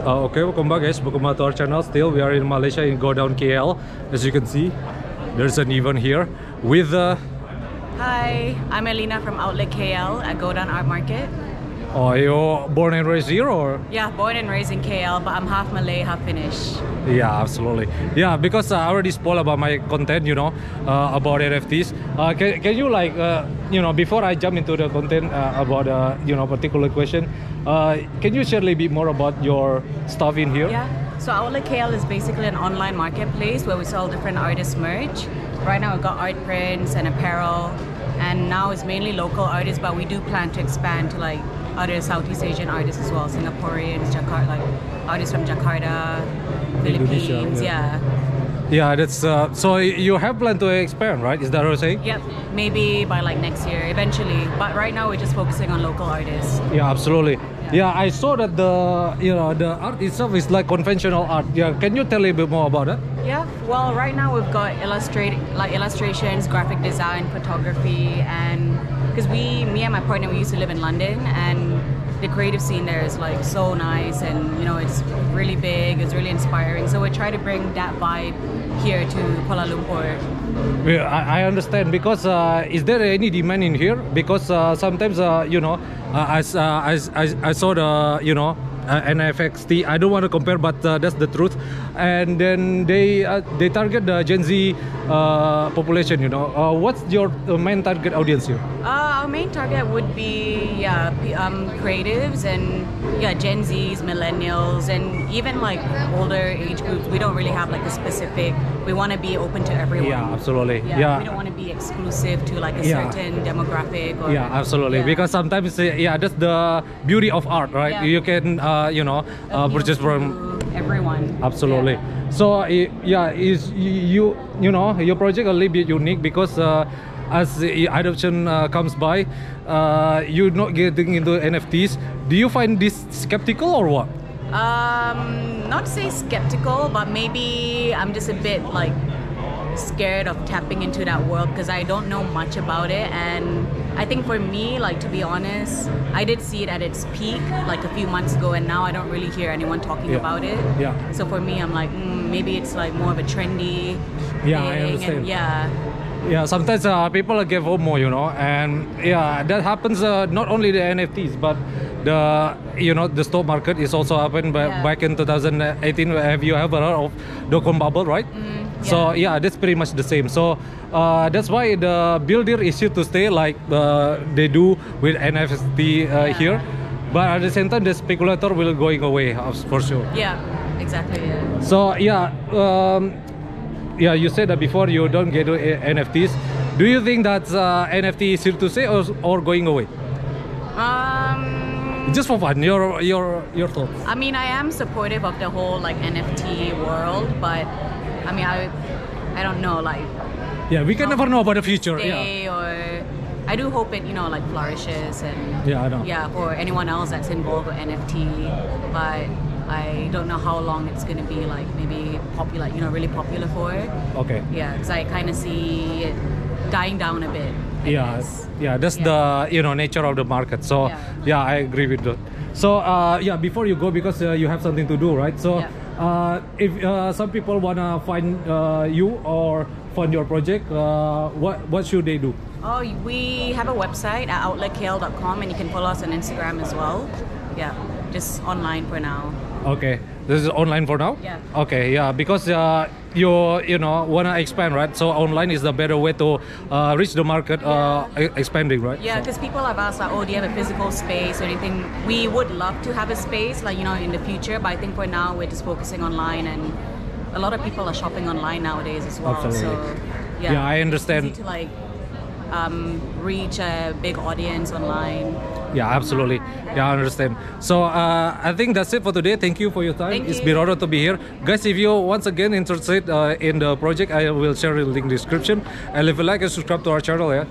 Uh, okay, welcome back guys, welcome back to our channel. Still, we are in Malaysia in Godown KL. As you can see, there's an event here with uh, Hi, I'm Elina from Outlet KL at Godown Art Market. Oh, you're born and raised here or? Yeah, born and raised in KL, but I'm half Malay, half Finnish. Yeah, absolutely. Yeah, because uh, I already spoiled about my content, you know, uh, about NFTs. Uh, can, can you like, uh, you know, before I jump into the content uh, about, uh, you know, particular question, uh, can you share a little bit more about your stuff in here? Yeah, so Outlet KL is basically an online marketplace where we sell different artists' merch. Right now we've got art prints and apparel, and now it's mainly local artists, but we do plan to expand to like other Southeast Asian artists as well, Singaporeans, Jakarta, like artists from Jakarta, Philippines, yeah. yeah. Yeah, that's, uh, so you have plan to expand, right? Is that what you're saying? Yep, maybe by like next year, eventually. But right now we're just focusing on local artists. Yeah, absolutely. Yeah. Yeah, I saw that the you know the art itself is like conventional art. Yeah, can you tell a bit more about it? Yeah, well, right now we've got illustrate like illustrations, graphic design, photography, and because we, me and my partner, we used to live in London, and the creative scene there is like so nice, and you know it's really big, it's really inspiring. So we try to bring that vibe here to Kuala Lumpur. Yeah, I, I understand because uh, is there any demand in here? Because uh, sometimes uh, you know, uh, as, uh, as, as I saw the you know uh, NFXT. I don't want to compare, but uh, that's the truth. And then they uh, they target the Gen Z population. You know, what's your main target audience here? Our main target would be yeah, um, creatives and yeah, Gen Zs, millennials, and even like older age groups. We don't really have like a specific. We want to be open to everyone. Yeah, absolutely. Yeah, Yeah. we don't want to be exclusive to like a Yeah. certain demographic. Or, Yeah, absolutely. Yeah. Because sometimes, uh, yeah, that's the beauty of art, right? You can, uh, you know, uh, purchase from everyone. absolutely. So, yeah, is you, you know, your project a little bit unique because uh, as the adoption uh, comes by, uh, you're not getting into NFTs. Do you find this skeptical or what? Um, not to say skeptical, but maybe I'm just a bit like scared of tapping into that world because I don't know much about it. And I think for me, like to be honest, I did see it at its peak like a few months ago, and now I don't really hear anyone talking Yeah. about it. Yeah. So for me, I'm like, mm, maybe it's like more of a trendy. Yeah, I thing, understand. And yeah. Yeah, sometimes uh, people get FOMO, you know, and yeah, that happens uh, not only the NFTs, but the you know the stock market is also happened Yeah. back in 2018. Have you ever heard of dot-com bubble, right? So yeah, that's pretty much the same. So uh, that's why the builder is here to stay, like uh, they do with NFT uh, Yeah. here. But at the same time, the speculator will going away for sure. Yeah. Exactly. Yeah. So yeah, um, yeah, you said that before you don't get uh, NFTs. Do you think that uh, NFT is here to stay or, or going away? Um. Just for fun, your your your thoughts. I mean, I am supportive of the whole like NFT world, but I mean, I I don't know, like Yeah, we can never know about the future. Yeah, or I do hope it, you know, like flourishes and yeah, I know. yeah, for anyone else that's involved with NFT, but I don't know how long it's gonna be like maybe popular, you know, really popular for. Okay. Yeah, because I kind of see it dying down a bit. I Yeah, guess. yeah, that's Yeah. the you know nature of the market. So Yeah. yeah, I agree with that. So uh, yeah, before you go, because uh, you have something to do, right? So Yeah. uh, if uh, some people wanna find uh, you or fund your project, uh, what what should they do? Oh, we have a website at outletkl.com and you can follow us on Instagram as well. Yeah, just online for now. Okay, this is online for now. Yeah. Okay, yeah, because uh, you you know wanna expand, right? So online is the better way to uh, reach the market, uh, e- expanding, right? Yeah, because people have asked like, oh, do you have a physical space or anything? We would love to have a space, like you know, in the future. But I think for now we're just focusing online, and a lot of people are shopping online nowadays as well. Absolutely. So yeah, Yeah, I it's understand. easy to like um, reach a big audience online. Yeah, absolutely. Yeah, I understand. So uh, I think that's it for today. Thank you for your time. Thank It's you. been honor to be here, guys. If you once again interested uh, in the project, I will share the link description. And if you like, and subscribe to our channel. Yeah.